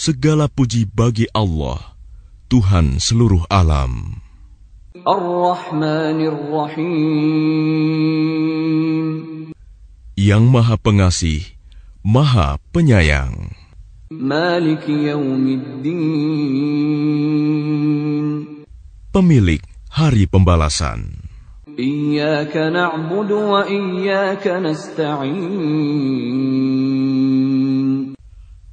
Segala puji bagi Allah, Tuhan seluruh alam. Yang Maha Pengasih, Maha Penyayang. Pemilik Hari Pembalasan. Iyaka na'budu wa iyaka nasta'in.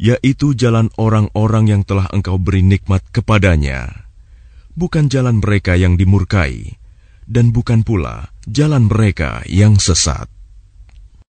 yaitu jalan orang-orang yang telah Engkau beri nikmat kepadanya, bukan jalan mereka yang dimurkai, dan bukan pula jalan mereka yang sesat.